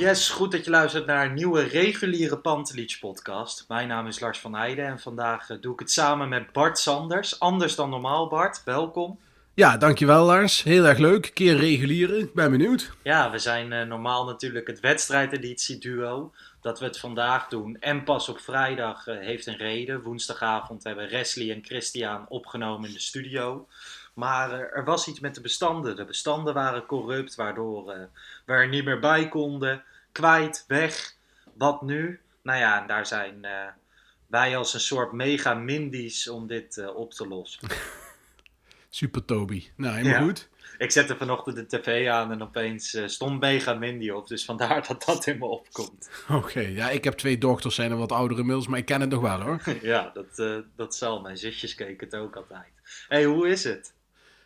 Yes, goed dat je luistert naar een nieuwe reguliere Pantelich podcast. Mijn naam is Lars van Heijden en vandaag eh, doe ik het samen met Bart Sanders. Anders dan normaal, Bart. Welkom. Ja, dankjewel Lars. Heel erg leuk. Keer reguliere. Ik ben benieuwd. Ja, we zijn eh, normaal natuurlijk het wedstrijdeditie duo. Dat we het vandaag doen. En pas op vrijdag eh, heeft een reden. Woensdagavond hebben Wesley en Christian opgenomen in de studio. Maar eh, er was iets met de bestanden. De bestanden waren corrupt, waardoor eh, we er niet meer bij konden. Kwijt, weg. Wat nu? Nou ja, en daar zijn eh, wij als een soort mega mindies om dit op te lossen. Super Toby. Nou, helemaal Ja. goed. Ik zette vanochtend de tv aan en opeens stond mega mindy op. Dus vandaar dat dat in me opkomt. Oké, ja, ik heb twee dochters, zijn er wat oudere inmiddels, maar ik ken het nog wel hoor. ja, dat, dat zal. Mijn zusjes keken het ook altijd. Hé, hey, hoe is het?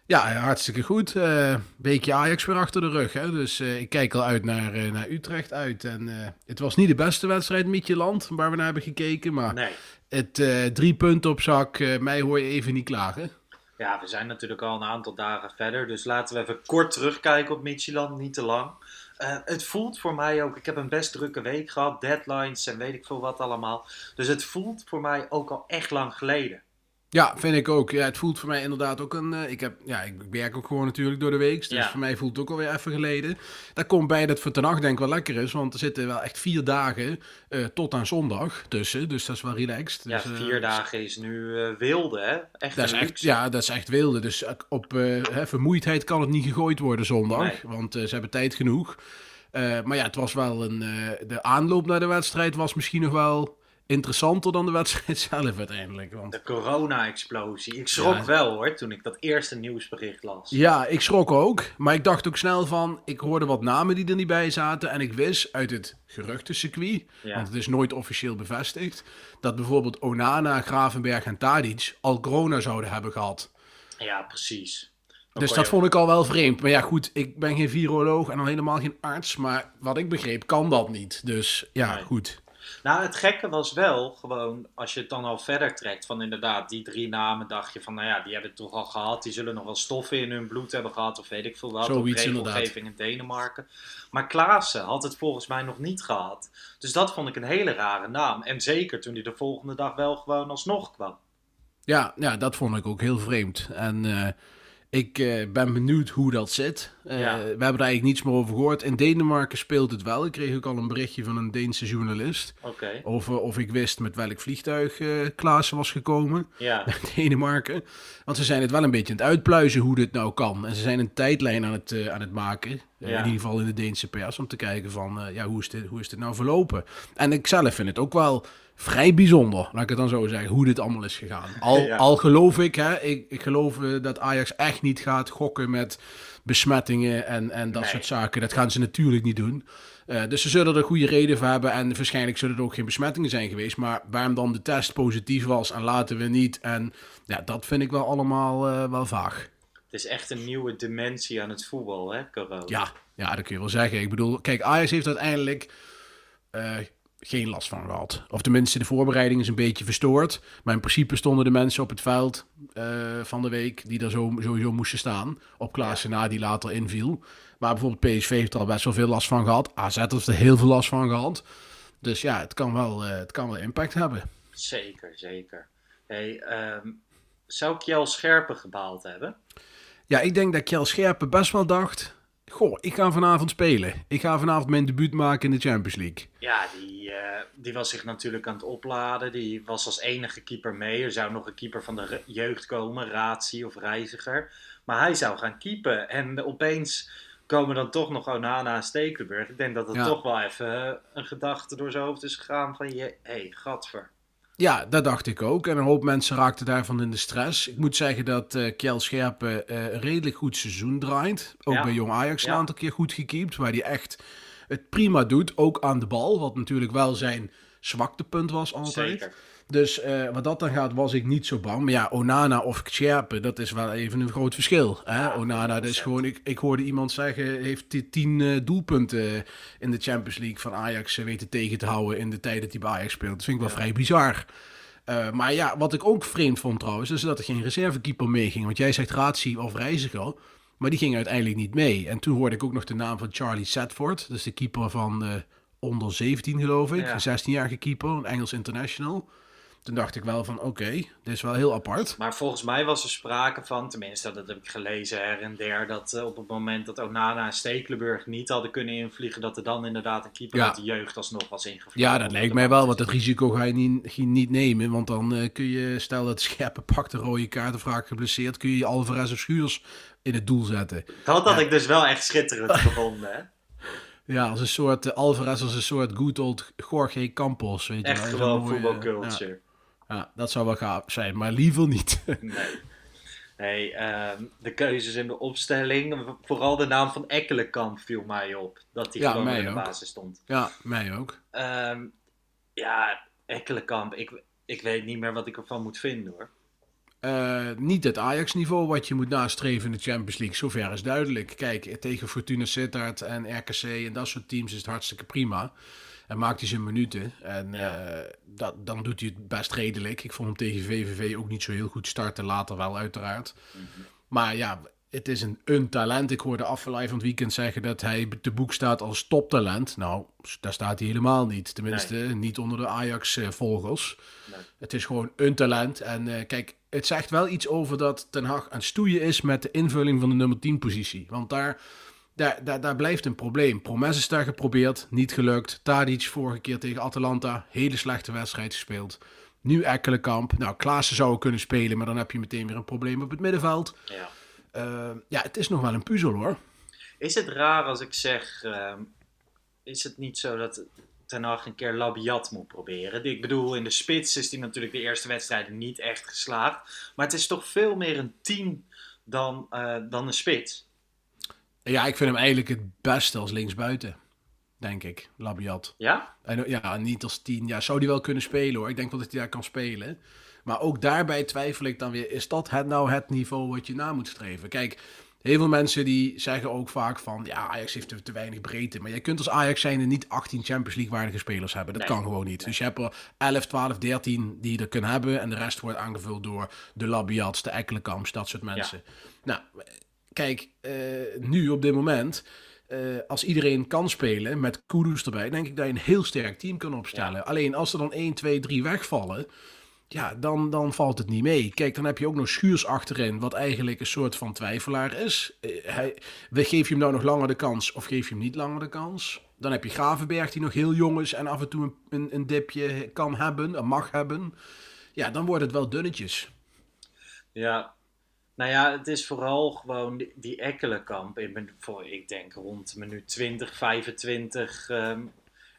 Ja, hartstikke goed. Eh weekje Ajax weer achter de rug. Hè? Dus eh, ik kijk al uit naar, eh, naar Utrecht uit. En het was niet de beste wedstrijd Mietjeland waar we naar hebben gekeken. Maar Nee. het drie punten op zak, mij hoor je even niet klagen. Ja, we zijn natuurlijk al een aantal dagen verder. Dus laten we even kort terugkijken op Midtjylland. Niet te lang. Het voelt voor mij ook... Ik heb een best drukke week gehad. Deadlines en weet ik veel wat allemaal. Dus het voelt voor mij ook al echt lang geleden. Ja, vind ik ook. Ja, het voelt voor mij inderdaad ook een. eh, ik, heb, ja, ik werk ook gewoon natuurlijk door de week. Dus Ja. voor mij voelt het ook alweer even geleden. Daar komt bij dat voor ten nacht denk ik wel lekker is. Want er zitten wel echt vier dagen eh, tot aan zondag tussen. Dus dat is wel relaxed. Ja, Dus, eh, vier dagen is nu wilde, hè? Echt Dat is echt, ja, dat is echt wilde. Dus op hè, vermoeidheid kan het niet gegooid worden zondag. Nee. Want ze hebben tijd genoeg. Maar ja, het was wel een. de aanloop naar de wedstrijd was misschien nog wel interessanter dan de wedstrijd zelf uiteindelijk. Want De corona-explosie. Ik schrok Ja. wel hoor, toen ik dat eerste nieuwsbericht las. Ja, ik schrok ook. Maar ik dacht ook snel van, ik hoorde wat namen die er niet bij zaten. En ik wist uit het geruchtencircuit, Ja. want het is nooit officieel bevestigd, dat bijvoorbeeld Onana, Gravenberg en Tadic al corona zouden hebben gehad. Ja, precies. Dus dat vond ik al wel vreemd. Maar ja, goed, ik ben geen viroloog en al helemaal geen arts. Maar wat ik begreep, kan dat niet. Dus ja, Nee. goed. Nou, het gekke was wel gewoon, als je het dan al verder trekt, van inderdaad, die drie namen dacht je van, nou ja, die hebben het toch al gehad. Die zullen nog wel stoffen in hun bloed hebben gehad, of weet ik veel wat. Zoiets inderdaad. regelgeving in Denemarken. Maar Klaassen had het volgens mij nog niet gehad. Dus dat vond ik een hele rare naam. En zeker toen hij de volgende dag wel gewoon alsnog kwam. Ja, ja, dat vond ik ook heel vreemd. En eh, ik eh, ben benieuwd hoe dat zit. Eh, Ja. We hebben er eigenlijk niets meer over gehoord. In Denemarken speelt het wel. Ik kreeg ook al een berichtje van een Deense journalist. Over of ik wist met welk vliegtuig eh Klaassen was gekomen. Ja. naar Denemarken. Want ze zijn het wel een beetje aan het uitpluizen hoe dit nou kan. En ze zijn een tijdlijn aan het, aan het maken. Ja. In ieder geval in de Deense pers. Om te kijken van ja, hoe, is dit, hoe is dit nou verlopen. En ik zelf vind het ook wel vrij bijzonder. Laat ik het dan zo zeggen. Hoe dit allemaal is gegaan. Al, Ja. al geloof ik, hè, ik, ik geloof eh, dat Ajax echt niet gaat gokken met besmettingen en, en dat Nee. soort zaken. Dat gaan ze natuurlijk niet doen. Uh, dus ze zullen er goede reden voor hebben en waarschijnlijk zullen er ook geen besmettingen zijn geweest. Maar waarom dan de test positief was en laten we niet. En ja, dat vind ik wel allemaal uh, wel vaag. Het is echt een nieuwe dimensie aan het voetbal, hè, corona? Ja, ja, dat kun je wel zeggen. Ik bedoel, kijk, Ajax heeft uiteindelijk geen last van gehad. Of tenminste, de voorbereiding is een beetje verstoord. Maar in principe stonden de mensen op het veld uh, van de week die er zo, sowieso moesten staan. Op Klaassen na, die later inviel. Maar bijvoorbeeld PSV heeft er al best wel veel last van gehad. AZ heeft er heel veel last van gehad. Dus ja, het kan wel, uh, het kan wel impact hebben. Zeker, zeker. Hey, um, zou Kjell Scherpen gebaald hebben? Ja, ik denk dat Kjell Scherpen best wel dacht... Goh, ik ga vanavond spelen. Ik ga vanavond mijn debuut maken in de Champions League. Ja, die, uh, die was zich natuurlijk aan het opladen. Die was als enige keeper mee. Er zou nog een keeper van de jeugd komen, Ratie of Reiziger. Maar hij zou gaan keepen. En opeens komen dan toch nog Onana en Stekelenburg. Ik denk dat het ja. toch wel even een gedachte door zijn hoofd is gegaan van... Hé, hey, gadver. Ja, dat dacht ik ook. En een hoop mensen raakten daarvan in de stress. Ik moet zeggen dat uh, Kjell Scherpen uh, een redelijk goed seizoen draait. Ook ja. bij Jong Ajax een ja. aantal keer goed gekiept. Waar hij echt het prima doet. Ook aan de bal. Wat natuurlijk wel zijn zwaktepunt was altijd. Zeker. Dus uh, wat dat dan gaat, was ik niet zo bang. Maar ja, Onana of Scherpen, dat is wel even een groot verschil. Hè? Ja, Onana, dat is gewoon, ik, ik hoorde iemand zeggen, heeft tien uh, doelpunten in de Champions League van Ajax weten tegen te houden in de tijd dat hij bij Ajax speelt. Dat vind ik wel ja. vrij bizar. Uh, maar ja, wat ik ook vreemd vond trouwens, is dat er geen reservekeeper meeging. Want jij zegt Ratie of Reiziger, maar die ging uiteindelijk niet mee. En toen hoorde ik ook nog de naam van Charlie Sadford, is de keeper van onder 17 geloof ik, ja. een 16-jarige keeper, een Engels international. Toen dacht ik wel van oké, okay, dit is wel heel apart. Maar volgens mij was er sprake van, tenminste dat heb ik gelezen her en der, dat uh, op het moment dat Onana en Stekelenburg niet hadden kunnen invliegen, dat er dan inderdaad een keeper ja. uit de jeugd alsnog was ingevlogen. Ja, dat lijkt mij wel, want dat risico ga je niet, niet nemen. Want dan uh, kun je, stel dat Scherpe pakt de rode kaart of raakt geblesseerd, kun je Alvarez of Schuurs in het doel zetten. Dat had ja. ik dus wel echt schitterend gevonden, hè? Ja, als een soort uh, Alvarez, als een soort good old Jorge Campos. Weet echt je, gewoon voetbalculture. Ja. Ja, dat zou wel gaaf zijn, maar liever niet. nee. Um, de keuzes in de opstelling, vooral de naam van Ekkelenkamp viel mij op. Dat hij ja, gewoon in de ook. basis stond. Ja, mij ook. Um, ja, Ekkelenkamp, ik, ik weet niet meer wat ik ervan moet vinden hoor. Uh, niet het Ajax-niveau wat je moet nastreven in de Champions League. Zover is duidelijk. Kijk, tegen Fortuna Sittard en RKC en dat soort teams is het hartstikke prima. En maakt hij zijn minuten. En ja. uh, dat, dan doet hij het best redelijk. Ik vond hem tegen VVV ook niet zo heel goed starten. Later wel, uiteraard. Mhm. Mm -hmm. Maar ja, het is een, een talent. Ik hoorde van het weekend zeggen dat hij te boek staat als toptalent. Nou, daar staat hij helemaal niet. Tenminste, nee. niet onder de Ajax-volgers. Nee. Het is gewoon een talent. En uh, kijk, het zegt wel iets over dat Ten Hag aan stoeien is met de invulling van de nummer 10 positie. Want daar... Daar, daar, daar, blijft een probleem. Promes is daar geprobeerd, niet gelukt. Tadic vorige keer tegen Atalanta, hele slechte wedstrijd gespeeld. Nu Ekkelenkamp. Nou, Klaassen zou kunnen spelen, maar dan heb je meteen weer een probleem op het middenveld. Ja, uh, ja het is nog wel een puzzel hoor. Is het raar als ik zeg, uh, is het niet zo dat Ten Hag een keer Labiat moet proberen? Ik bedoel, in de spits is hij natuurlijk de eerste wedstrijden niet echt geslaagd. Maar het is toch veel meer een team dan, uh, dan een spits. Ja, ik vind hem eigenlijk het beste als linksbuiten. Denk ik, Labiat. Ja? En, ja, niet als tien. Ja, zou die wel kunnen spelen hoor. Ik denk wel dat hij daar kan spelen. Maar ook daarbij twijfel ik dan weer, is dat het nou het niveau wat je na moet streven? Kijk, heel veel mensen die zeggen ook vaak van, ja, Ajax heeft te, te weinig breedte. Maar je kunt als Ajax zijn niet 18 Champions League waardige spelers hebben. Dat Nee. kan gewoon niet. Nee. Dus je hebt er 11, 12, 13 die je er kunnen hebben. En de rest wordt aangevuld door de Labiats, de Ekkelenkamps, dat soort mensen. Nou, kijk, eh, nu op dit moment... eh, als iedereen kan spelen met Kudus erbij, denk ik dat je een heel sterk team kan opstellen. Alleen als er dan 1, 2, 3 wegvallen, ja, dan, dan valt het niet mee. Kijk, dan heb je ook nog Schuurs achterin, wat eigenlijk een soort van twijfelaar is. Eh, hij, geef je hem nou nog langer de kans of geef je hem niet langer de kans? Dan heb je Gravenberg die nog heel jong is en af en toe een, een, een dipje kan hebben, en mag hebben. Ja, dan wordt het wel dunnetjes. Ja, nou ja, het is vooral gewoon die, die Ekkelenkamp. Ik, ben, voor, ik denk rond minuut 20, 25 ehm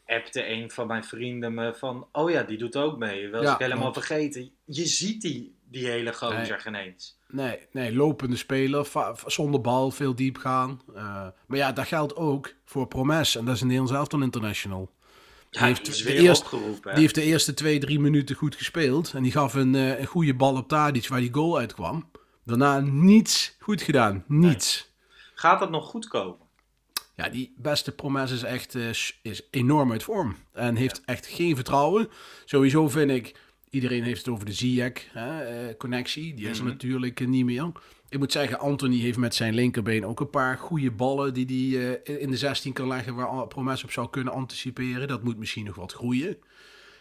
appte een van mijn vrienden me van... Oh ja, die doet ook mee. Wel Ja, ik helemaal vergeten. Je ziet die, die hele gozer Nee. geen eens. Nee, nee lopende speler, zonder bal, veel diep gaan. Uh, maar ja, dat geldt ook voor Promes. En dat is een Nederlands elftal international. Die, heeft, de eerste, die heeft de eerste twee, drie minuten goed gespeeld. En die gaf een, uh, een goede bal op Tadic waar die goal uitkwam. Daarna niets goed gedaan. Niets. Gaat dat nog goed komen? Ja, die beste promes is echt uh, is enorm uit vorm. En heeft echt geen vertrouwen. Sowieso vind ik, iedereen heeft het over de Ziyech-connectie. die is er mhm. natuurlijk niet meer. Ik moet zeggen, Anthony heeft met zijn linkerbeen ook een paar goede ballen die hij uh, in de 16 kan leggen waar Promes op zou kunnen anticiperen. Dat moet misschien nog wat groeien.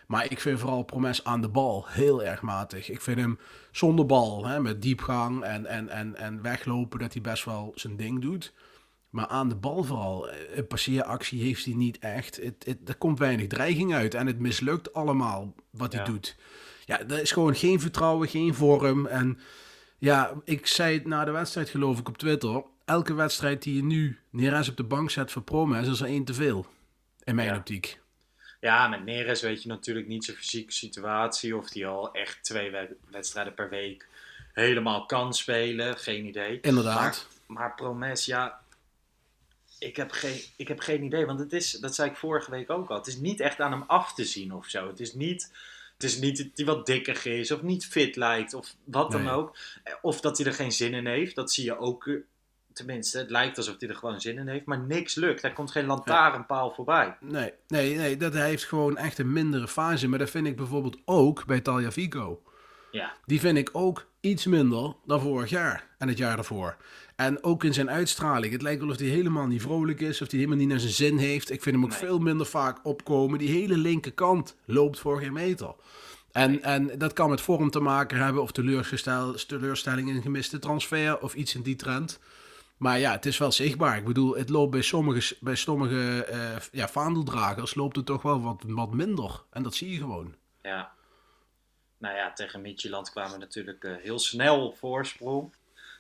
Maar ik vind vooral Promes aan de bal heel erg matig. Ik vind hem zonder bal, hè, met diepgang en, en, en, en weglopen, dat hij best wel zijn ding doet. Maar aan de bal vooral, eh, een passeeractie heeft hij niet echt. Het, het, er komt weinig dreiging uit en het mislukt allemaal wat hij doet. Ja, er is gewoon geen vertrouwen, geen vorm. En ja, ik zei het na de wedstrijd geloof ik op Twitter. Elke wedstrijd die je nu Neres op de bank zet voor Promes is er één te veel. In mijn optiek. Ja, met Neres weet je natuurlijk niet zijn fysieke situatie. Of die al echt twee wedstrijden per week helemaal kan spelen. Geen idee. Inderdaad. Maar, maar Promes, ja, ik heb, geen, ik heb geen idee. Want het is, dat zei ik vorige week ook al. Het is niet echt aan hem af te zien of zo. Het is niet, het is niet dat hij wat dikker is of niet fit lijkt of wat dan ook. Of dat hij er geen zin in heeft. Dat zie je ook tenminste, het lijkt alsof hij er gewoon zin in heeft, maar niks lukt. Er komt geen lantaarnpaal voorbij. Nee, nee, nee dat, hij heeft gewoon echt een mindere fase. Maar dat vind ik bijvoorbeeld ook bij Talia Vico. Ja. Die vind ik ook iets minder dan vorig jaar en het jaar daarvoor. En ook in zijn uitstraling. Het lijkt wel of hij helemaal niet vrolijk is, of hij helemaal niet naar zijn zin heeft. Ik vind hem ook veel minder vaak opkomen. Die hele linkerkant loopt voor geen meter. En, en dat kan met vorm te maken hebben, of teleurstelling in een gemiste transfer, of iets in die trend. Maar ja, het is wel zichtbaar. Ik bedoel, het loopt bij sommige, bij sommige uh, ja, vaandeldragers loopt het toch wel wat, wat minder. En dat zie je gewoon. Ja. Nou ja, tegen Midtjylland kwamen we natuurlijk uh, heel snel voorsprong.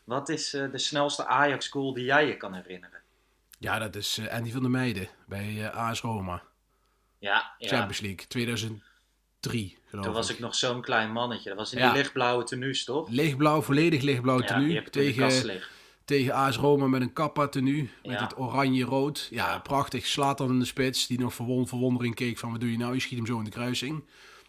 Wat is uh, de snelste Ajax-goal die jij je kan herinneren? Ja, dat is Andy van der Meijden bij AS Roma. Ja, ja. Champions League 2003, geloof Toen was ik nog zo'n klein mannetje. Dat was in ja. die lichtblauwe tenue, toch? Lichtblauw, volledig lichtblauw tenue. Ja, tegen, tegen AS Roma met een kappa tenue. Met het oranje-rood. Ja, prachtig. Slaat dan in de spits. Die nog verwon verwondering keek van wat doe je nou? Je schiet hem zo in de kruising.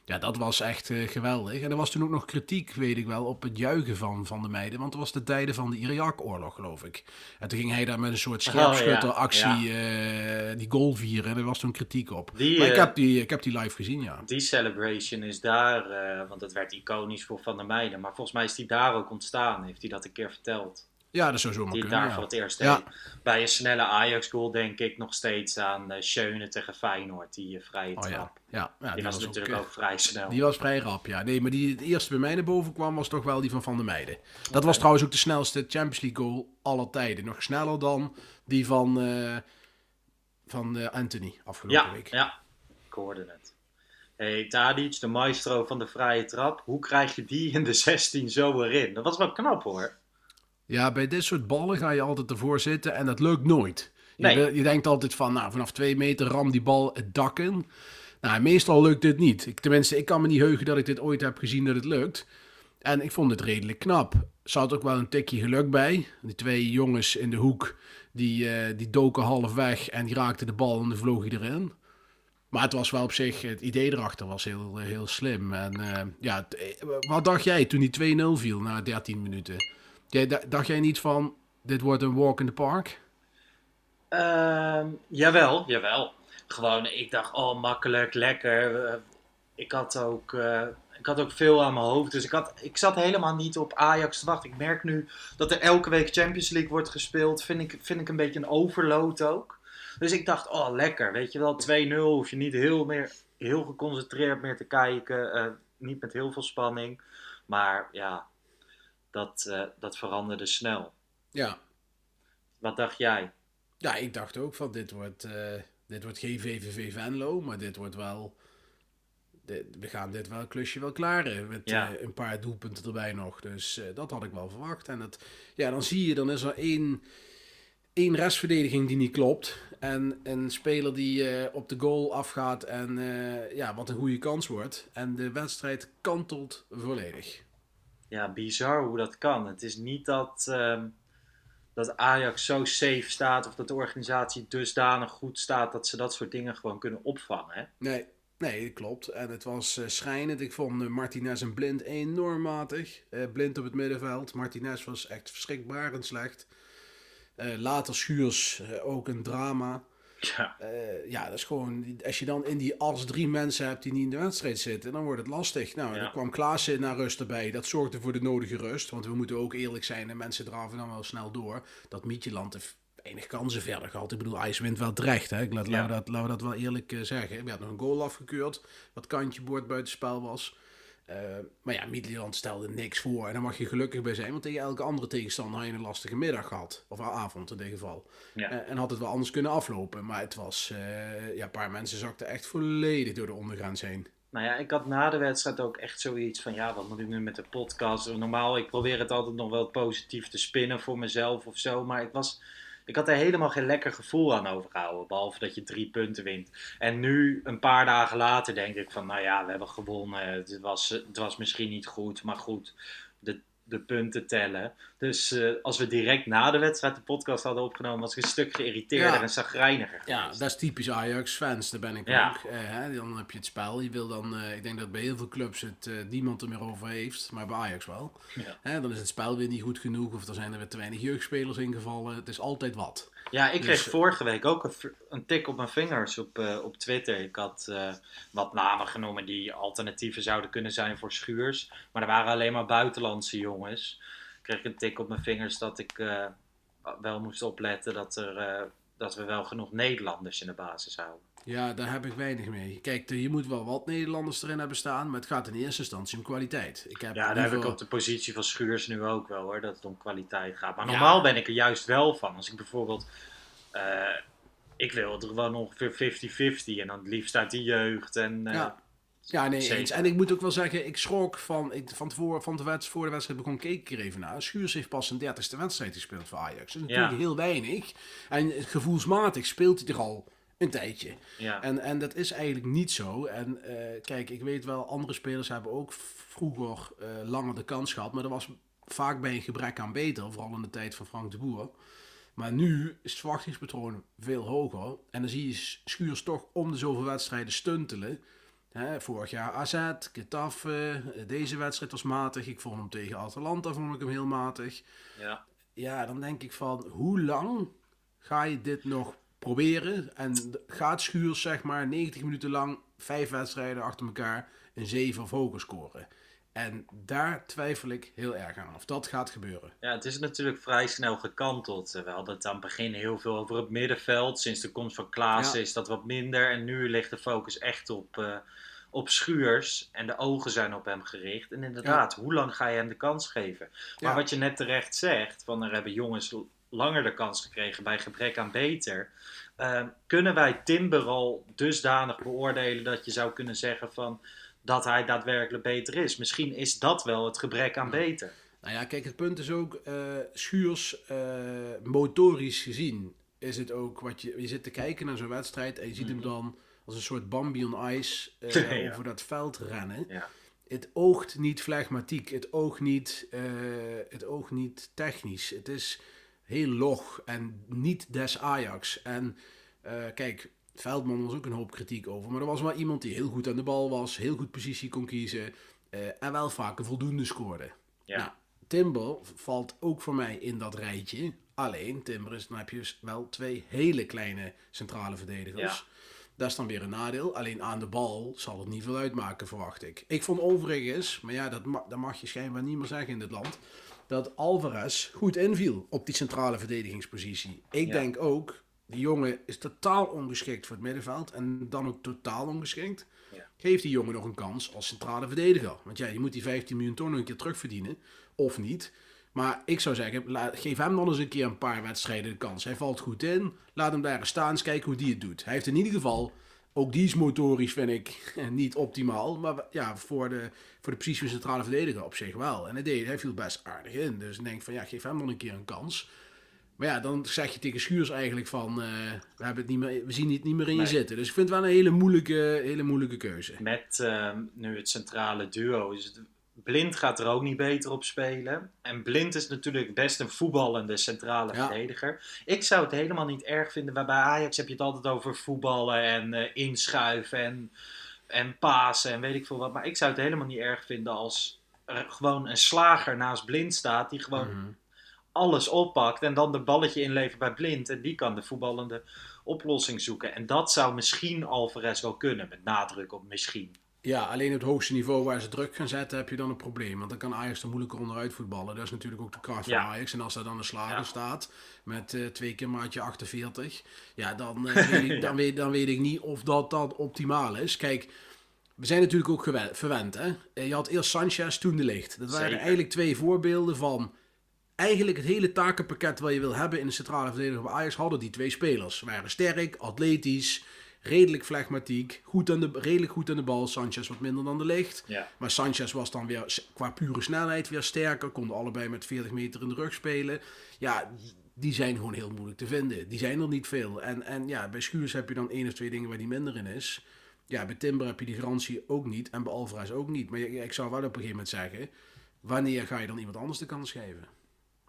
Ja, dat was echt uh, geweldig. En er was toen ook nog kritiek, weet ik wel, op het juichen van, van de meiden. Want het was de tijden van de Irak-oorlog, geloof ik. En toen ging hij daar met een soort scherpschutteractie oh, ja. uh, die goal vieren. En er was toen kritiek op. Die, maar ik, uh, heb die, ik heb die live gezien, ja. Die celebration is daar, want dat werd iconisch voor Van der Meijden. Maar volgens mij is die daar ook ontstaan, heeft hij dat een keer verteld. Ja, dat zou zo maar die kunnen. daar voor het eerst ja. Bij een snelle Ajax-goal denk ik nog steeds aan uh, Schöne tegen Feyenoord, die uh, vrije oh, trap. Ja. Ja. die, was, natuurlijk ook, vrij snel. Die was vrij rap, ja. Nee, maar die het eerste bij mij naar boven kwam was toch wel die van Van der Meijden. Dat was trouwens ook de snelste Champions League goal aller tijden. Nog sneller dan die van, uh, van Anthony afgelopen week. Ja, ik hoorde het. Hey, Tadic, de maestro van de vrije trap. Hoe krijg je die in de 16 zo erin? Dat was wel knap hoor. Ja, bij dit soort ballen ga je altijd ervoor zitten en dat lukt nooit. Je, je denkt altijd van, nou, vanaf twee meter ram die bal het dak in. Nou, meestal lukt dit niet. Ik, tenminste, ik kan me niet heugen dat ik dit ooit heb gezien dat het lukt. En ik vond het redelijk knap. Er zat ook wel een tikje geluk bij. Die twee jongens in de hoek, die, uh, die doken half weg en die raakten de bal en dan vloog hij erin. Maar het was wel op zich, het idee erachter was heel, heel slim. En uh, ja, eh, wat dacht jij toen die 2-0 viel na 13 minuten? Dacht jij niet van, dit wordt een walk in the park? Uh, jawel, jawel. Gewoon, ik dacht, oh makkelijk, lekker. Eh, ik had ook, uh, ik had ook veel aan mijn hoofd. Dus ik, had, ik zat helemaal niet op Ajax te wachten. Ik merk nu dat er elke week Champions League wordt gespeeld. Vind ik, vind ik een beetje een overload ook. Dus ik dacht, oh lekker. Weet je wel, 2-0 hoef je niet heel, meer, heel geconcentreerd meer te kijken. Uh, niet met heel veel spanning. Maar ja, dat, uh, dat veranderde snel. Ja. Wat dacht jij? Ja, ik dacht ook van dit wordt, uh, dit wordt geen VVV Venlo, maar dit wordt wel... Dit, we gaan dit wel klusje wel klaren. Met ja. uh, een paar doelpunten erbij nog. Dus dat had ik wel verwacht. En het, ja, dan zie je, dan is er één, één restverdediging die niet klopt. En een speler die op de goal afgaat en ja, wat een goede kans wordt. En de wedstrijd kantelt volledig. Ja, bizar hoe dat kan. Het is niet dat, ehm, dat Ajax zo safe staat of dat de organisatie dusdanig goed staat dat ze dat soort dingen gewoon kunnen opvangen. Hè? Nee, nee, klopt. En het was uh, schrijnend. Ik vond uh, Martinez en Blind enorm matig. Uh, blind op het middenveld. Martinez was echt verschrikbarend slecht. later Schuurs ook een drama. Ja. Uh, ja, dat is gewoon. Als je dan in die as drie mensen hebt die niet in de wedstrijd zitten, dan wordt het lastig. Nou, ja. dan kwam Klaassen naar rust erbij. Dat zorgde voor de nodige rust. Want we moeten ook eerlijk zijn en mensen draven dan wel snel door. Dat Mietjeland heeft weinig kansen verder gehad. Ik bedoel, IJs wint wel terecht. Hè? Ik laat, ja. laten, we dat, laten we dat wel eerlijk uh, zeggen. We hadden nog een goal afgekeurd. Wat kantje boord buitenspel was. Uh, maar ja, Midtjylland stelde niks voor. En daar mag je gelukkig bij zijn. Want tegen elke andere tegenstander had je een lastige middag gehad. Of avond in dit geval. Ja. Uh, en had het wel anders kunnen aflopen. Maar het was... Uh, ja, een paar mensen zakten echt volledig door de ondergrens heen. Nou ja, ik had na de wedstrijd ook echt zoiets van... Ja, wat moet ik nu met de podcast? Normaal, ik probeer het altijd nog wel positief te spinnen voor mezelf of zo. Maar ik was... Ik had er helemaal geen lekker gevoel aan overgehouden. Behalve dat je drie punten wint. En nu, een paar dagen later, denk ik van... Nou ja, we hebben gewonnen. Het was, het was misschien niet goed. Maar goed, de, de punten tellen. Dus uh, als we direct na de wedstrijd de podcast hadden opgenomen... was ik een stuk geïrriteerder Ja. en zagrijniger Ja, dat is typisch Ajax-fans. Daar ben ik Ja. ook. Eh, hè, dan heb je het spel. Je wil dan, eh, ik denk dat bij heel veel clubs het eh, niemand er meer over heeft. Maar bij Ajax wel. Ja. Dan is het spel weer niet goed genoeg. Of er zijn er weer te weinig jeugdspelers ingevallen. Het is altijd wat. Ja, ik kreeg Dus- vorige week ook een, een tik op mijn vingers op, eh, op Twitter. Ik had eh, wat namen genomen die alternatieven zouden kunnen zijn voor Schuurs. Maar er waren alleen maar buitenlandse jongens. Ik kreeg een tik op mijn vingers dat ik eh, wel moest opletten dat, er, eh, dat we wel genoeg Nederlanders in de basis houden. Ja, daar heb ik weinig mee. Kijk, je moet wel wat Nederlanders erin hebben staan. Maar het gaat in eerste instantie om kwaliteit. Ik heb Ja, daar heb ik op de positie van Schuurs nu ook wel hoor, dat het om kwaliteit gaat. Maar Ja. normaal ben ik er juist wel van. Als ik bijvoorbeeld, eh, ik wil er wel ongeveer 50-50 en dan het liefst uit de jeugd. En, Ja. Ja, nee, eens. En ik moet ook wel zeggen, ik schrok van, ik, van, tevoren, van de wedstrijd, voor de wedstrijd begon, keek ik er even naar. Schuurs heeft pas zijn dertigste wedstrijd gespeeld voor Ajax. Dat is natuurlijk Ja. heel weinig. En gevoelsmatig speelt hij er al een tijdje. ja. En, en dat is eigenlijk niet zo. En eh, kijk, ik weet wel, andere spelers hebben ook vroeger eh, langer de kans gehad. Maar dat was vaak bij een gebrek aan beter, vooral in de tijd van Frank de Boer. Maar nu is het verwachtingspatroon veel hoger. En dan zie je Schuurs toch om de zoveel wedstrijden stuntelen. Hè, vorig jaar AZ, Getafe, deze wedstrijd was matig. Ik vond hem tegen Atalanta vond ik hem heel matig. ja. Ja, dan denk ik van, hoe lang ga je dit nog proberen? En gaat Schuurs zeg maar 90 minuten lang vijf wedstrijden achter elkaar een 7 of hoger scoren? En daar twijfel ik heel erg aan of dat gaat gebeuren. Ja, het is natuurlijk vrij snel gekanteld. Terwijl dat aan het begin heel veel over het middenveld. Sinds de komst van Klaassen Ja. is dat wat minder. En nu ligt de focus echt op, eh, op Schuurs. En de ogen zijn op hem gericht. En inderdaad, hoe lang ga je hem de kans geven? Maar Ja. wat je net terecht zegt, van er hebben jongens langer de kans gekregen bij gebrek aan beter. Eh, kunnen wij Timber al dusdanig beoordelen dat je zou kunnen zeggen van dat hij daadwerkelijk beter is? Misschien is dat wel het gebrek aan beter. Nou ja, kijk, het punt is ook, eh, Schuurs, eh, motorisch gezien, is het ook wat je, je zit te kijken naar zo'n wedstrijd en je ziet hem dan als een soort Bambi on ice Ja. over dat veld rennen. Ja. Het oogt niet flegmatiek, het oogt niet, het oogt niet technisch. Het is heel log en niet des Ajax. En kijk, Veldman was ook een hoop kritiek over, maar er was wel iemand die heel goed aan de bal was, heel goed positie kon kiezen eh, en wel vaak een voldoende scoorde. Ja. Nou, Timber valt ook voor mij in dat rijtje. Alleen, Timber is, dan heb je dus wel twee hele kleine centrale verdedigers. Ja. Dat is dan weer een nadeel. Alleen aan de bal zal het niet veel uitmaken, verwacht ik. Ik vond overigens, maar ja, dat, ma- dat mag je schijnbaar niet meer zeggen in dit land, dat Alvarez goed inviel op die centrale verdedigingspositie. Ik Ja. denk ook, die jongen is totaal ongeschikt voor het middenveld en dan ook totaal ongeschikt. Ja. Geef die jongen nog een kans als centrale verdediger. Want ja, je moet die 15 miljoen ton nog een keer terugverdienen. Of niet. Maar ik zou zeggen, geef hem dan eens een keer een paar wedstrijden de kans. Hij valt goed in. Laat hem daar staan, eens kijken hoe die het doet. Hij heeft in ieder geval, ook die is motorisch vind ik niet optimaal. Maar ja, voor de, voor de positie van centrale verdediger op zich wel. En hij, deed, hij viel best aardig in. Dus ik denk van ja, geef hem dan een keer een kans. Maar ja, dan zeg je tegen Schuurs eigenlijk van, eh, we, hebben het niet meer, we zien het niet meer in je zitten. Dus ik vind het wel een hele moeilijke, hele moeilijke keuze. Met ehm, nu het centrale duo Blind gaat er ook niet beter op spelen. En Blind is natuurlijk best een voetballende centrale Ja. verdediger. Ik zou het helemaal niet erg vinden. Maar bij Ajax heb je het altijd over voetballen en eh, inschuiven en, en pasen en weet ik veel wat. Maar ik zou het helemaal niet erg vinden als er gewoon een slager naast Blind staat. Die gewoon Mhm. Alles oppakt en dan de balletje inlevert bij Blind. En die kan de voetballende oplossing zoeken. En dat zou misschien Alvarez wel kunnen. Met nadruk op misschien. Ja, alleen op het hoogste niveau waar ze druk gaan zetten, heb je dan een probleem. Want dan kan Ajax er moeilijker onderuit voetballen. Dat is natuurlijk ook de kracht van Ja. Ajax. En als daar dan een slager Ja. staat met eh, twee keer maatje 48, ja, dan, eh, weet ik, dan, weet, dan weet ik niet of dat, dat optimaal is. Kijk, we zijn natuurlijk ook verwend. Hè? Eh, Je had eerst Sanchez, toen de licht. Dat waren Zeker. eigenlijk twee voorbeelden van eigenlijk het hele takenpakket wat je wil hebben in de centrale verdediger bij Ajax hadden die twee spelers. Ze waren sterk, atletisch, redelijk flegmatiek, goed aan de, redelijk goed aan de bal. Sanchez wat minder dan de licht. Ja. Maar Sanchez was dan weer qua pure snelheid weer sterker. Konden allebei met 40 meter in de rug spelen. Ja, die zijn gewoon heel moeilijk te vinden. Die zijn er niet veel. En, en ja, bij Schuurs heb je dan één of twee dingen waar die minder in is. Ja, bij Timber heb je die garantie ook niet. En bij Alvarez ook niet. Maar ik zou wel op een gegeven moment zeggen... Wanneer ga je dan iemand anders de kans geven?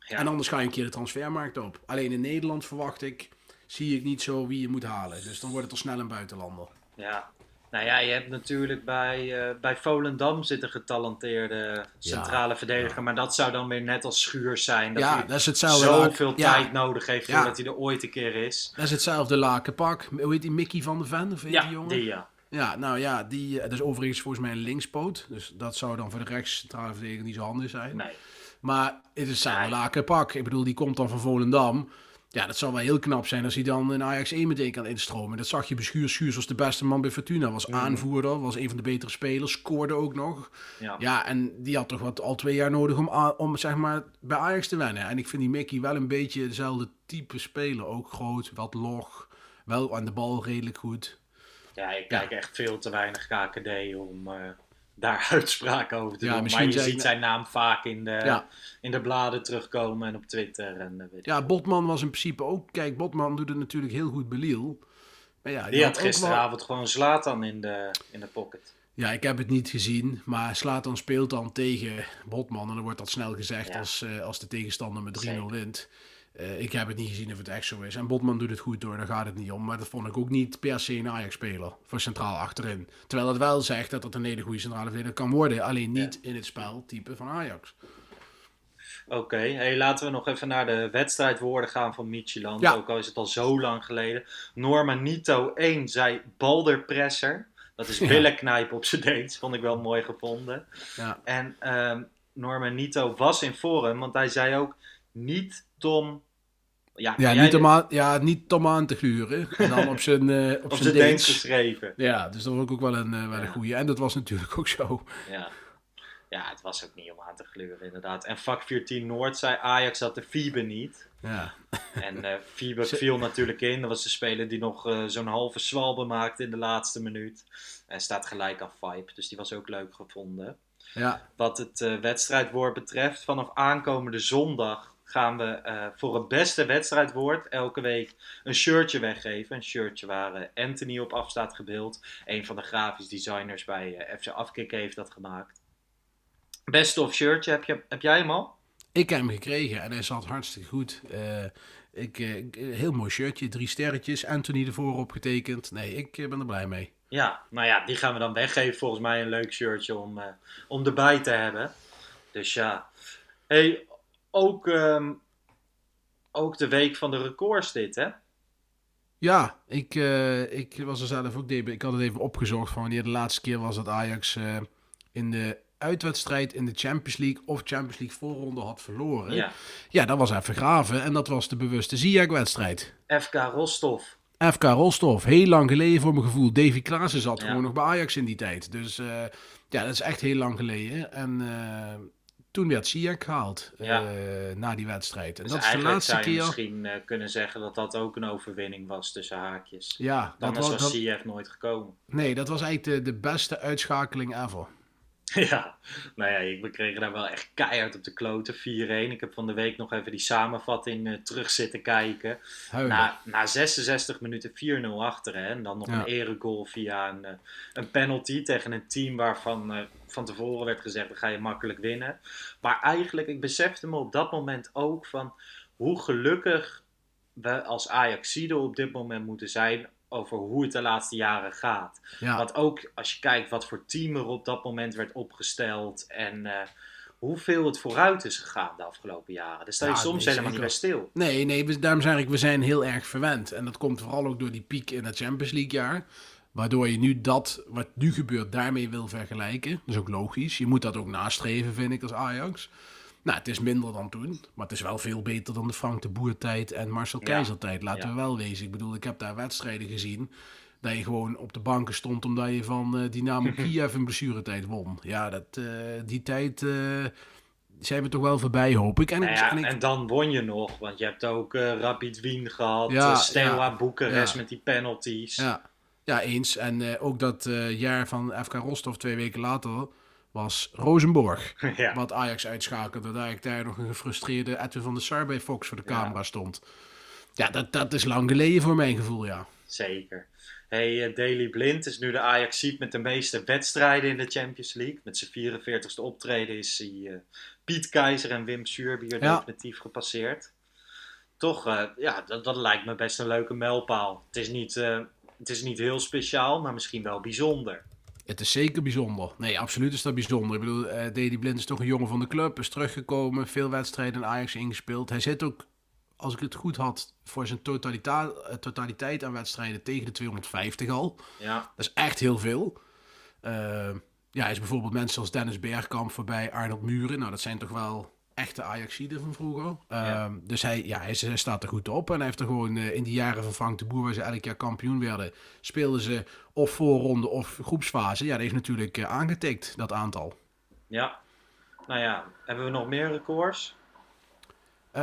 Ja. En anders ga je een keer de transfermarkt op. Alleen in Nederland verwacht ik... Zie ik niet zo wie je moet halen. Dus dan wordt het al snel een buitenlander. Ja. Nou ja, je hebt natuurlijk bij, eh, bij Volendam zit een getalenteerde centrale verdediger. Maar dat zou dan weer net als Schuurs zijn. Dat Ja, hij dat is hetzelfde. zoveel tijd nodig heeft voordat hij er ooit een keer is. Dat is hetzelfde lakenpak. Hoe heet die Mickey van der Ven? Of heet Ja, die jongen? die ja. Ja, nou ja, die, eh, dat is overigens volgens mij een linkspoot. Dus dat zou dan voor de rechtscentrale verdediger niet zo handig zijn. Nee. Maar het is hetzelfde Nee. lakenpak. Ik bedoel, die komt dan van Volendam. Ja, dat zou wel heel knap zijn als hij dan in Ajax 1 meteen kan instromen. Dat zag je bij Schuurs. Schuurs was de beste man bij Fortuna. Was aanvoerder, was een van de betere spelers. Scoorde ook nog. Ja. Ja, en die had toch wat al twee jaar nodig om, om zeg maar, bij Ajax te wennen. En ik vind die Mickey wel een beetje dezelfde type speler. Ook groot, wat log. Wel aan de bal redelijk goed. Ja, ik kijk echt veel te weinig KKD om eh, daar uitspraken over te Ja, doen. Maar je ziet zijn naam vaak in de, Ja. in de bladen terugkomen en op Twitter. En, eh, weet. Ja, Botman was in principe ook... Kijk, Botman doet het natuurlijk heel goed Beliel. Maar ja, Die had wel- gisteravond gewoon Zlatan in de, in de pocket. Ja, ik heb het niet gezien. Maar Slatan speelt dan tegen Botman. En dan wordt dat snel gezegd Ja. als, eh, als de tegenstander met 3-0 Zeker. wint. Eh, ik heb het niet gezien of het echt zo is. En Botman doet het goed door, daar gaat het niet om. Maar dat vond ik ook niet per se een Ajax-speler voor centraal achterin. Terwijl dat wel zegt dat het een hele goede centrale verdediger kan worden. Alleen niet in het speltype van Ajax. Oké, hey, laten we nog even naar de wedstrijdwoorden gaan van Micheland. Ja. Ook al is het al zo lang geleden. Norma Nito 1 zei balderpresser. Dat is Ja. billen knijpen op zijn Deens. Vond ik wel mooi gevonden. Ja. En ehm Norman Nito was in vorm, want hij zei ook niet Tom... Ja, Ja, jij- niet om, aan, ja, niet om aan te gluren. En dan op zijn, eh op op zijn Deens geschreven. Ja, dus dat was ook wel een, eh, wel een Ja. goede. En dat was natuurlijk ook zo. Ja. ja, het was ook niet om aan te gluren inderdaad. En vak 14 Noord zei Ajax had de Fiebe niet. Ja. En eh Fiebe viel natuurlijk in. Dat was de speler die nog zo'n halve zwalbe maakte in de laatste minuut. En staat gelijk aan Vibe, dus die was ook leuk gevonden. Ja. Wat het wedstrijdwoord betreft, vanaf aankomende zondag gaan we eh, voor het beste wedstrijdwoord elke week een shirtje weggeven. Een shirtje waar eh, Anthony op af staat gebeeld. Een van de grafisch designers bij eh, FC Afkikken heeft dat gemaakt. Beste of shirtje, heb, je, heb jij hem al? Ik heb hem gekregen en hij zat hartstikke goed. Eh, ik, heel mooi shirtje, drie sterretjes, Anthony ervoor opgetekend. Nee, ik ben er blij mee. Ja, nou ja, die gaan we dan weggeven. Volgens mij een leuk shirtje om, om erbij te hebben. Dus ja. Hey, ook, ehm, ook de week van de records dit, hè? Ja, ik, eh, ik was er zelf ook... Ik had het even opgezocht van wanneer de laatste keer was dat Ajax eh, in de uitwedstrijd in de Champions League of Champions League voorronde had verloren. Ja. ja dat was even graven en dat was de bewuste Ziyech-wedstrijd. FK Rostov. FK Rostov, heel lang geleden voor mijn gevoel. Davy Klaassen zat Ja. gewoon nog bij Ajax in die tijd. Dus eh, ja, dat is echt heel lang geleden. En toen werd Ziyech gehaald eh, na die wedstrijd. En Dus dat is de laatste zou je keer. misschien eh, kunnen zeggen dat dat ook een overwinning was tussen haakjes. Ja, Dan dat was was, dat- nooit gekomen. nee, dat was eigenlijk de, de beste uitschakeling ever. Ja, nou ja, ik- we kregen daar wel echt keihard op de kloten 4-1. Ik heb van de week nog even die samenvatting eh, terug zitten kijken. Na, na 66 minuten 4-0 achter hè, en dan nog Ja. een eregoal via een, een penalty tegen een team waarvan van tevoren werd gezegd, dan ga je makkelijk winnen. Maar eigenlijk, ik besefte me op dat moment ook van hoe gelukkig we als Ajaxide op dit moment moeten zijn over hoe het de laatste jaren gaat. Ja. Want ook als je kijkt wat voor team er op dat moment werd opgesteld en eh, hoeveel het vooruit is gegaan de afgelopen jaren. Daar sta je Ja, soms helemaal niet bij stil. Nee, nee, daarom zeg ik, we zijn heel erg verwend. En dat komt vooral ook door die piek in het Champions League jaar. Waardoor je nu dat, wat nu gebeurt, daarmee wil vergelijken. Dat is ook logisch. Je moet dat ook nastreven, vind ik, als Ajax. Nou, het is minder dan toen. Maar het is wel veel beter dan de Frank de Boer tijd en Marcel Ja. Keizer tijd. Laten Ja. we wel wezen. Ik bedoel, ik heb daar wedstrijden gezien. Dat je gewoon op de banken stond omdat je van eh, Dynamo Kiev een blessuretijd won. Ja, dat, eh, die tijd eh, zijn we toch wel voorbij, hoop ik. En, Nou ja, en ik- en dan won je nog, want je hebt ook Rapid Wien gehad, Ja, Steaua Boekarest ja. met die penalties. Ja, ja eens. En eh, ook dat eh, jaar van FK Rostov twee weken later was Rosenborg. Ja. Wat Ajax uitschakelde. Dat ik daar nog een gefrustreerde Edwin van der Sar bij Fox voor de Ja. camera stond. Ja, dat, dat is lang geleden voor mijn gevoel, ja. Zeker. Hey, eh, Daley Blind is nu de Ajax met de meeste wedstrijden in de Champions League. Met zijn 44ste optreden is hij Piet Keizer en Wim Suurbier Ja. definitief gepasseerd. Toch, ja, dat, dat lijkt me best een leuke mijlpaal. Het is, niet, het is niet heel speciaal, maar misschien wel bijzonder. Het is zeker bijzonder. Nee, absoluut is dat bijzonder. Ik bedoel, eh Dedy Blind is toch een jongen van de club. Is teruggekomen, veel wedstrijden in Ajax ingespeeld. Hij zit ook, als ik het goed had, voor zijn totalita eh, totaliteit aan wedstrijden tegen de 250 al. Ja, Dat is echt heel veel. Eh, ja, hij is bijvoorbeeld mensen als Dennis Bergkamp voorbij, Arnold Muren. Nou, dat zijn toch wel echte Ajaxiden van vroeger. Eh, Ja. Dus hij, ja, hij, hij staat er goed op. En hij heeft er gewoon eh, in die jaren van Frank de Boer, waar ze elk jaar kampioen werden, speelden ze of voorronde of groepsfase. Ja, dat heeft natuurlijk eh, aangetikt, dat aantal. ja. Nou ja, hebben we nog meer records? Eh,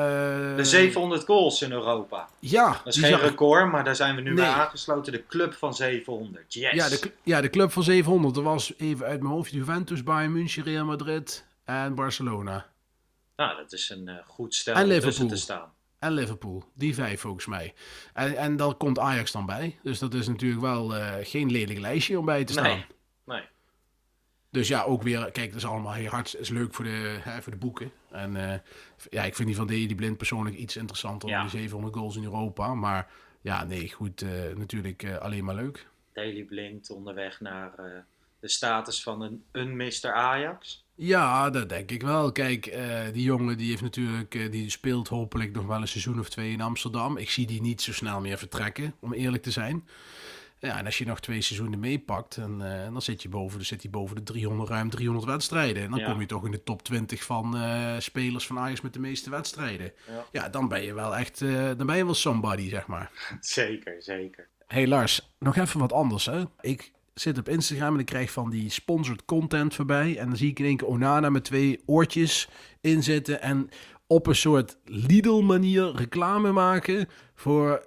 De 700 goals in Europa. Ja, Dat is geen zag record, maar daar zijn we nu Nee. bij aangesloten. De club van 700. Yes! Ja de, ja, de club van 700. Er was even uit mijn hoofd Juventus, Bayern München, Real Madrid en Barcelona. Nou, dat is een eh, goed stel En om Liverpool. te staan. En Liverpool. Die vijf volgens mij. En, en daar komt Ajax dan bij. Dus dat is natuurlijk wel eh, geen lelijk lijstje om bij te staan. Nee, nee. Dus ja, ook weer, kijk, dat is allemaal heel hard. is leuk voor de, hè, voor de boeken. En eh, ja, ik vind die van die Blind persoonlijk iets interessanter Ja. dan die 700 goals in Europa. Maar ja, nee, goed, natuurlijk alleen maar leuk. Daley Blind onderweg naar de status van een, een Mr. Ajax. Ja, dat denk ik wel. Kijk, eh, die jongen die heeft natuurlijk, eh, die speelt hopelijk nog wel een seizoen of twee in Amsterdam. Ik zie die niet zo snel meer vertrekken, om eerlijk te zijn. Ja, en als je nog twee seizoenen meepakt, dan, eh, dan zit je boven, dan zit hij boven de 300, ruim 300 wedstrijden. En dan Ja. kom je toch in de top 20 van spelers van Ajax met de meeste wedstrijden. Ja. Ja, dan ben je wel echt, dan ben je wel somebody, zeg maar. Zeker, zeker. Hey Lars, nog even wat anders hè. Ik zit op Instagram en ik krijg van die sponsored content voorbij. En dan zie ik in één keer Onana met twee oortjes inzetten. En op een soort Lidl manier reclame maken voor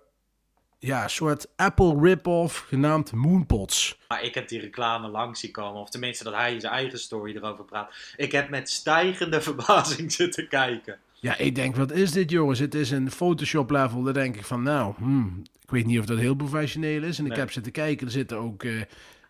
ja, een soort Apple rip-off genaamd Moonpots. Maar ik heb die reclame langs zien komen. Of tenminste dat hij in zijn eigen story erover praat. Ik heb met stijgende verbazing zitten kijken. Ja, ik denk, wat is dit jongens? Het is een Photoshop level. Dan denk ik van, nou, hmm, ik weet niet of dat heel professioneel is. En ik heb zitten kijken, er zitten ook eh,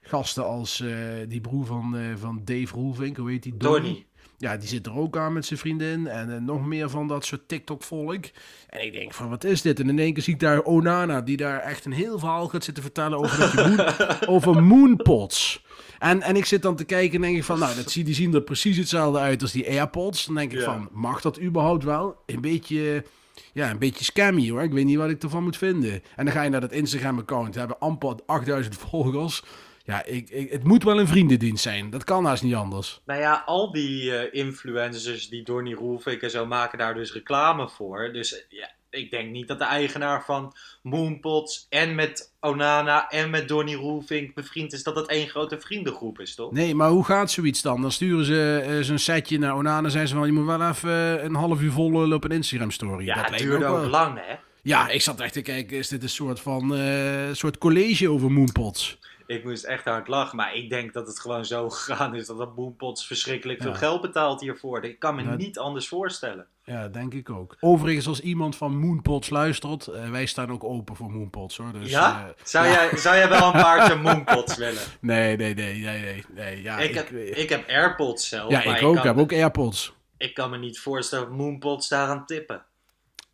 gasten als eh, die broer van, eh, van Dave Roelvink, hoe heet die? Donnie. Ja, die zit er ook aan met zijn vriendin. En eh, nog meer van dat soort TikTok-volk. En ik denk van, wat is dit? En in één keer zie ik daar Onana, die daar echt een heel verhaal gaat zitten vertellen over, dat je moon, over moonpots. En, en ik zit dan te kijken en denk ik van, nou, dat zie, die zien er precies hetzelfde uit als die AirPods. Dan denk ik van, mag dat überhaupt wel? Een beetje, ja, een beetje scammy hoor. Ik weet niet wat ik ervan moet vinden. En dan ga je naar dat Instagram-account, hebben amper 8000 volgers. Ja, ik, ik, het moet wel een vriendendienst zijn. Dat kan haast niet anders. Nou ja, al die eh, influencers die Donny Roelvink en zo maken daar dus reclame voor. Dus ja, ik denk niet dat de eigenaar van Moonpots en met Onana en met Donny Roelvink bevriend is. Dat dat één grote vriendengroep is, toch? Nee, maar hoe gaat zoiets dan? Dan sturen ze eh, zo'n setje naar Onana en zeggen ze van... je moet wel even eh, een half uur vol op een Instagram-story. Ja, dat het duurde ook ook lang, hè? Ja, ik zat echt te kijken, is dit een soort van soort college over Moonpots? Ik moest echt hard lachen, maar ik denk dat het gewoon zo gegaan is dat dat Moonpots verschrikkelijk veel Ja. geld betaalt hiervoor. Ik kan me niet anders voorstellen. Ja, denk ik ook. Overigens, als iemand van Moonpots luistert, eh, wij staan ook open voor Moonpots hoor. Dus, ja? eh, Zou, ja. Jij, zou jij wel een paardje Moonpots willen? Nee, nee, nee, nee, nee. nee ja, ik, heb, ik heb AirPods zelf. ja, maar ik ook. Ik heb ook AirPods. Ik kan me niet voorstellen dat Moonpots daar aan tippen.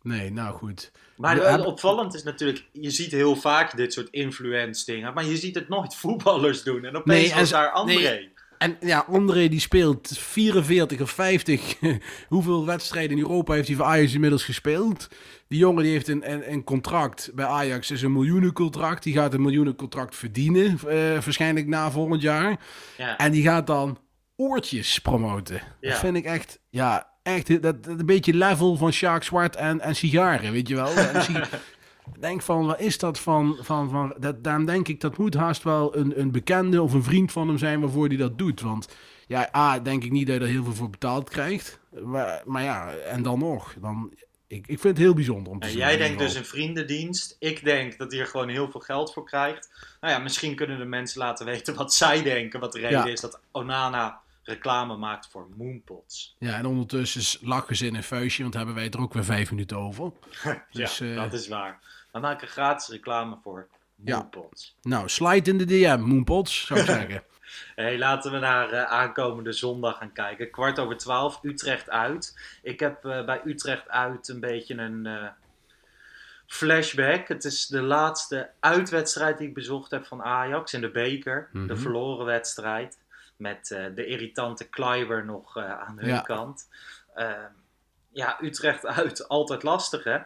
Nee, nou goed. Maar hebben- opvallend is natuurlijk, je ziet heel vaak dit soort influence dingen, maar je ziet het nooit voetballers doen. En opeens Nee, en daar André. nee. En ja, André die speelt 44 of 50. Hoeveel wedstrijden in Europa heeft hij voor Ajax inmiddels gespeeld? Die jongen die heeft een, een, een contract bij Ajax, is een miljoenencontract. Die gaat een miljoenencontract verdienen, eh, waarschijnlijk na volgend jaar. Ja. En die gaat dan oortjes promoten. Ja. Dat vind ik echt, ja, echt dat, dat een beetje level van Sjaak Zwart en, en sigaren, weet je wel. En si- denk van, wat is dat van, van, van dat, daarom denk ik, dat moet haast wel een, een bekende of een vriend van hem zijn waarvoor hij dat doet. Want ja, A, denk ik niet dat je er heel veel voor betaald krijgt. Maar, maar ja, en dan nog, dan, ik, ik vind het heel bijzonder om te En zien. jij denkt dus een vriendendienst. Ik denk dat hij er gewoon heel veel geld voor krijgt. Nou ja, misschien kunnen de mensen laten weten wat zij denken. Wat de reden Ja. is dat Onana reclame maakt voor Moonpots. Ja, en ondertussen lachen ze in een vuistje, want hebben wij het er ook weer vijf minuten over. Dus, ja, eh, dat is waar. We maken gratis reclame voor Ja. Moonpots. Nou, slide in de DM, Moonpots, zou ik zeggen. Hey, laten we naar eh, aankomende zondag gaan kijken. Kwart over twaalf, Utrecht uit. Ik heb eh, bij Utrecht uit een beetje een flashback. Het is de laatste uitwedstrijd die ik bezocht heb van Ajax in de beker. De Mhm. verloren wedstrijd. Met eh, de irritante Kleiber nog eh, aan hun Ja. kant. Eh, ja, Utrecht uit, altijd lastig hè?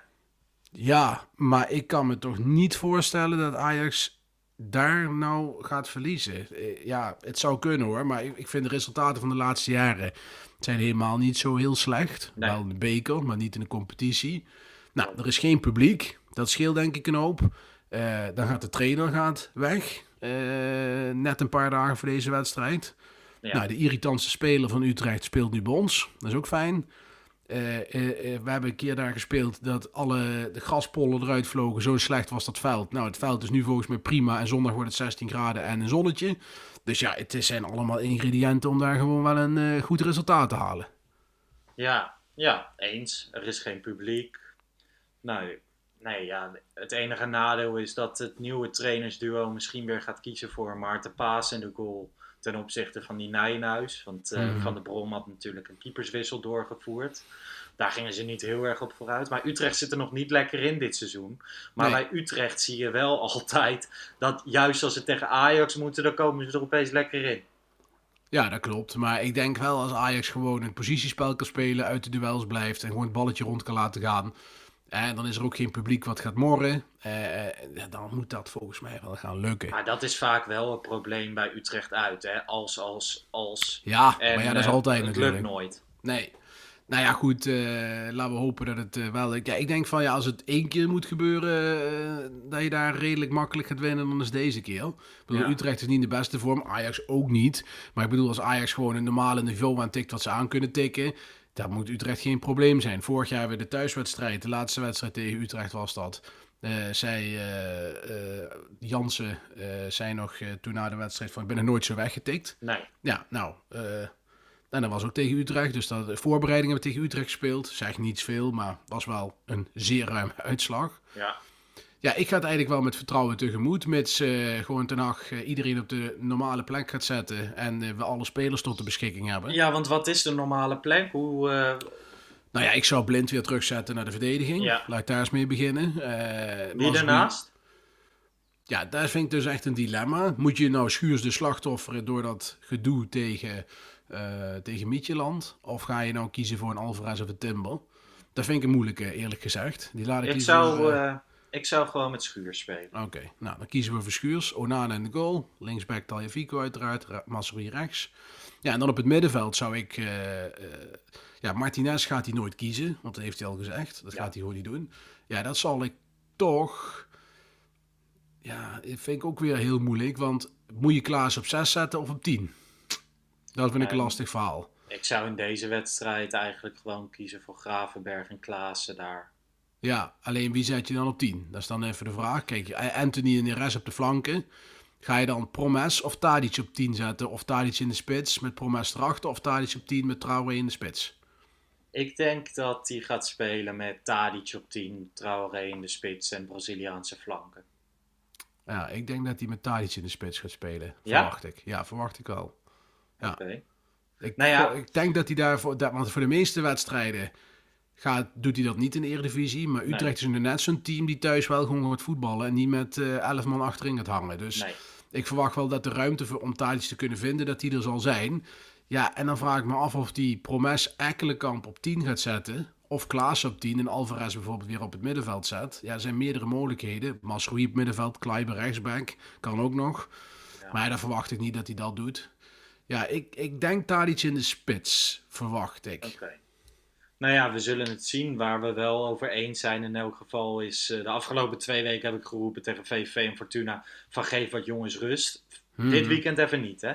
Ja, maar ik kan me toch niet voorstellen dat Ajax daar nou gaat verliezen. Eh, Ja, het zou kunnen hoor, maar ik vind de resultaten van de laatste jaren zijn helemaal niet zo heel slecht. Nee. Wel in de beker, maar niet in de competitie. Nou, er is geen publiek. Dat scheelt denk ik een hoop. Dan gaat de trainer gaat weg. Net een paar dagen voor deze wedstrijd. Ja. Nou, de irritantste speler van Utrecht speelt nu bij ons. Dat is ook fijn. Eh, eh, eh, we hebben een keer daar gespeeld dat alle de graspollen eruit vlogen. Zo slecht was dat veld. Nou, het veld is nu volgens mij prima. En zondag wordt het 16 graden en een zonnetje. Dus ja, het zijn allemaal ingrediënten om daar gewoon wel een goed resultaat te halen. Ja, ja, eens. Er is geen publiek. Nou, nee, ja, het enige nadeel is dat het nieuwe trainersduo misschien weer gaat kiezen voor Maarten Paas in de goal ten opzichte van die Nijenhuis. Want eh, Mhm. Van de Brom had natuurlijk een keeperswissel doorgevoerd. Daar gingen ze niet heel erg op vooruit. Maar Utrecht zit er nog niet lekker in dit seizoen. Maar Nee. bij Utrecht zie je wel altijd dat juist als ze tegen Ajax moeten, dan komen ze er opeens lekker in. Ja, dat klopt. Maar ik denk wel als Ajax gewoon een positiespel kan spelen, uit de duels blijft en gewoon het balletje rond kan laten gaan. En dan is er ook geen publiek wat gaat morren. Eh, dan moet dat volgens mij wel gaan lukken. Maar dat is vaak wel het probleem bij Utrecht uit. Hè? Als, als, als. Ja, En, maar ja, dat is eh, altijd het natuurlijk. lukt nooit. Nee. Nou ja, goed. laten we hopen dat het wel... Ja, ik denk van ja, als het één keer moet gebeuren, dat je daar redelijk makkelijk gaat winnen, dan is deze keer. Ik bedoel, Ja. Utrecht is niet in de beste vorm, Ajax ook niet. Maar ik bedoel, als Ajax gewoon een normale niveau aan tikt wat ze aan kunnen tikken, dan moet Utrecht geen probleem zijn. Vorig jaar weer de thuiswedstrijd, de laatste wedstrijd tegen Utrecht was dat. Eh zij, eh, eh, Jansen, zei nog toen na de wedstrijd van ik ben er nooit zo weggetikt. Nee. Ja, nou, en dat was ook tegen Utrecht. Dus dat, de voorbereiding hebben we tegen Utrecht gespeeld. Zeg niets veel, maar was wel een zeer ruime uitslag. Ja. Ja, ik ga het eigenlijk wel met vertrouwen tegemoet. Mits eh, gewoon ten Hag eh, iedereen op de normale plek gaat zetten. En eh, we alle spelers tot de beschikking hebben. ja, want wat is de normale plek? Hoe, Nou ja, ik zou blind weer terugzetten naar de verdediging. Ja. Laat daar eens mee beginnen. Wie daarnaast? Ja, daar vind ik dus echt een dilemma. Moet je nou Schuurs de slachtofferen door dat gedoe tegen, tegen Mietjeland? Of ga je nou kiezen voor een Alvarez of een Timber? Dat vind ik een moeilijke, eerlijk gezegd. Die laat ik, Ik zou, ik zou gewoon met Schuur spelen. Oké, nou dan kiezen we voor Schuurs. Onana in de goal. Linksback Taljafico uiteraard. Ra- Masri rechts. Ja, en dan op het middenveld zou ik... eh, eh, ja, Martinez gaat hij nooit kiezen. Want dat heeft hij al gezegd. Dat gaat hij gewoon niet doen. Ja, dat zal ik toch... Ja, vind ik ook weer heel moeilijk. Want moet je Klaas op 6 zetten of op 10? Dat vind ik een En- lastig verhaal. Ik zou in deze wedstrijd eigenlijk gewoon kiezen voor Gravenberg en Klaassen daar. Ja, alleen wie zet je dan op 10? Dat is dan even de vraag. Kijk, Anthony en Neres op de flanken. Ga je dan Promes of Tadic op 10 zetten? Of Tadic in de spits met Promes erachter? Of Tadic op 10 met Traoré in de spits? Ik denk dat hij gaat spelen met Tadic op 10, Traoré in de spits en Braziliaanse flanken. Ja, ik denk dat hij met Tadic in de spits gaat spelen. Ja? Verwacht ik. Ja, verwacht ik wel. Ja. Oké. Ik, Nou ja. ik denk dat hij daarvoor, dat, want voor de meeste wedstrijden gaat, doet hij dat niet in de Eredivisie. Maar Utrecht Nee. is net zo'n team die thuis wel gewoon gaat voetballen en niet met eh 11 man achterin gaat hangen. Dus Nee. ik verwacht wel dat de ruimte voor, om Tadic te kunnen vinden, dat die er zal zijn. Ja, en dan vraag ik me af of die Promes Ekkelenkamp op 10 gaat zetten. Of Klaas op 10 en Alvarez bijvoorbeeld weer op het middenveld zet. Ja, er zijn meerdere mogelijkheden. Masroei op middenveld, Kleiber rechtsback, kan ook nog. Maar dan verwacht ik niet dat hij dat doet. Ja, ik, ik denk Tadic in de spits, verwacht ik. Oké. Nou ja, we zullen het zien. Waar we wel over eens zijn in elk geval is... eh, de afgelopen twee weken heb ik geroepen tegen VVV en Fortuna... van geef wat jongens rust. Mhm. Dit weekend even niet, hè?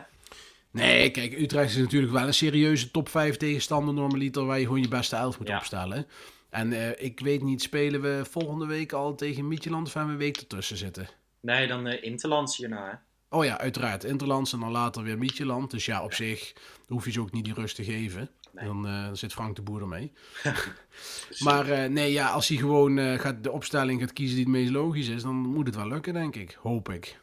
Nee, kijk, Utrecht is natuurlijk wel een serieuze top 5 tegenstander normaliter... waar je gewoon je beste elf moet Ja. opstellen. En eh, ik weet niet, spelen we volgende week al tegen Mietjeland of hebben we een week ertussen zitten? Nee, dan eh Interlands hierna, hè? Oh ja, uiteraard. Interlands en dan later weer Mietjeland. Dus ja, op zich hoef je ze ook niet die rust te geven. Nee. Dan eh, zit Frank de Boer ermee. maar eh, nee, ja, als hij gewoon eh, gaat, de opstelling gaat kiezen die het meest logisch is... dan moet het wel lukken, denk ik. Hoop ik.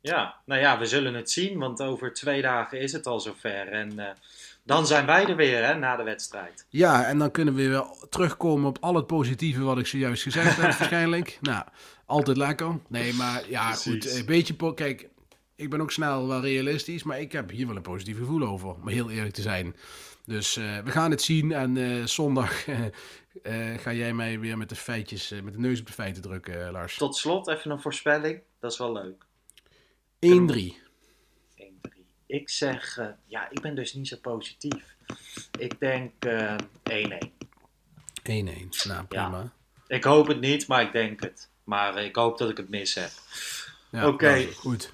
Ja, nou ja, we zullen het zien, want over twee dagen is het al zover. En eh, dan zijn wij er weer, hè, na de wedstrijd. Ja, en dan kunnen we weer terugkomen op al het positieve wat ik zojuist gezegd heb, waarschijnlijk. Nou, altijd lekker. Nee, maar ja, Precies. goed. Een beetje, kijk, ik ben ook snel wel realistisch, maar ik heb hier wel een positief gevoel over, om heel eerlijk te zijn. Dus eh, we gaan het zien en eh, zondag eh, ga jij mij weer met de feitjes, met de neus op de feiten drukken, Lars. Tot slot even een voorspelling. Dat is wel leuk. 1-3. 1-3. Ik zeg, ja, ik ben dus niet zo positief. Ik denk eh, 1-1. 1-1. Nou, prima. Ik hoop het niet, maar ik denk het. Maar ik hoop dat ik het mis heb. Ja, Oké. nou, goed.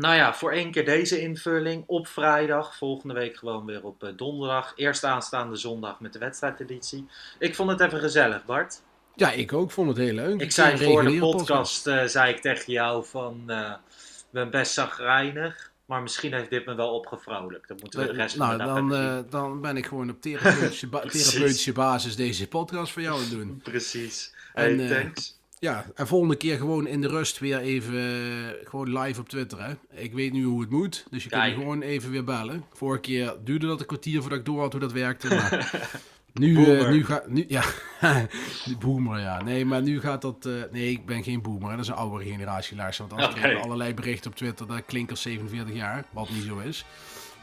Nou ja, voor één keer deze invulling op vrijdag. Volgende week gewoon weer op eh, donderdag. Eerst aanstaande zondag met de wedstrijdeditie. Ik vond het even gezellig, Bart. Ja, ik ook vond het heel leuk. Ik zei voor de podcast, eh, zei ik tegen jou van, ik ben best zagrijnig. Maar misschien heeft dit me wel opgevrolijkt. Dan moeten we de rest van nou, de dan, eh, dan ben ik gewoon op therapeutische, ba- Precies. therapeutische basis deze podcast voor jou aan het doen. Precies. Hey, thanks. Ja, en volgende keer gewoon in de rust weer even eh, gewoon live op Twitter. Hè? Ik weet nu hoe het moet, dus je kunt me Kijk. gewoon even weer bellen. Vorige keer duurde dat een kwartier voordat ik door had hoe dat werkte. Maar nu, eh, nu gaat. Nu, ja, boomer, ja. Nee, maar nu gaat dat. eh, nee, ik ben geen boomer. hè. Dat is een oudere generatie luister. Want anders Oké. krijgen we allerlei berichten op Twitter dat ik klink als 47 jaar. Wat niet zo is.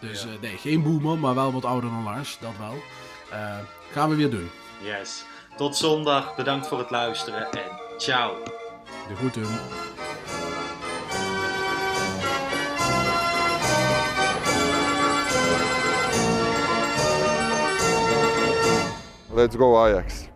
Dus nee, geen boomer, maar wel wat ouder dan Lars. Dat wel. Gaan we weer doen. Yes. Tot zondag. Bedankt voor het luisteren en ciao. De er groeten. Let's go Ajax.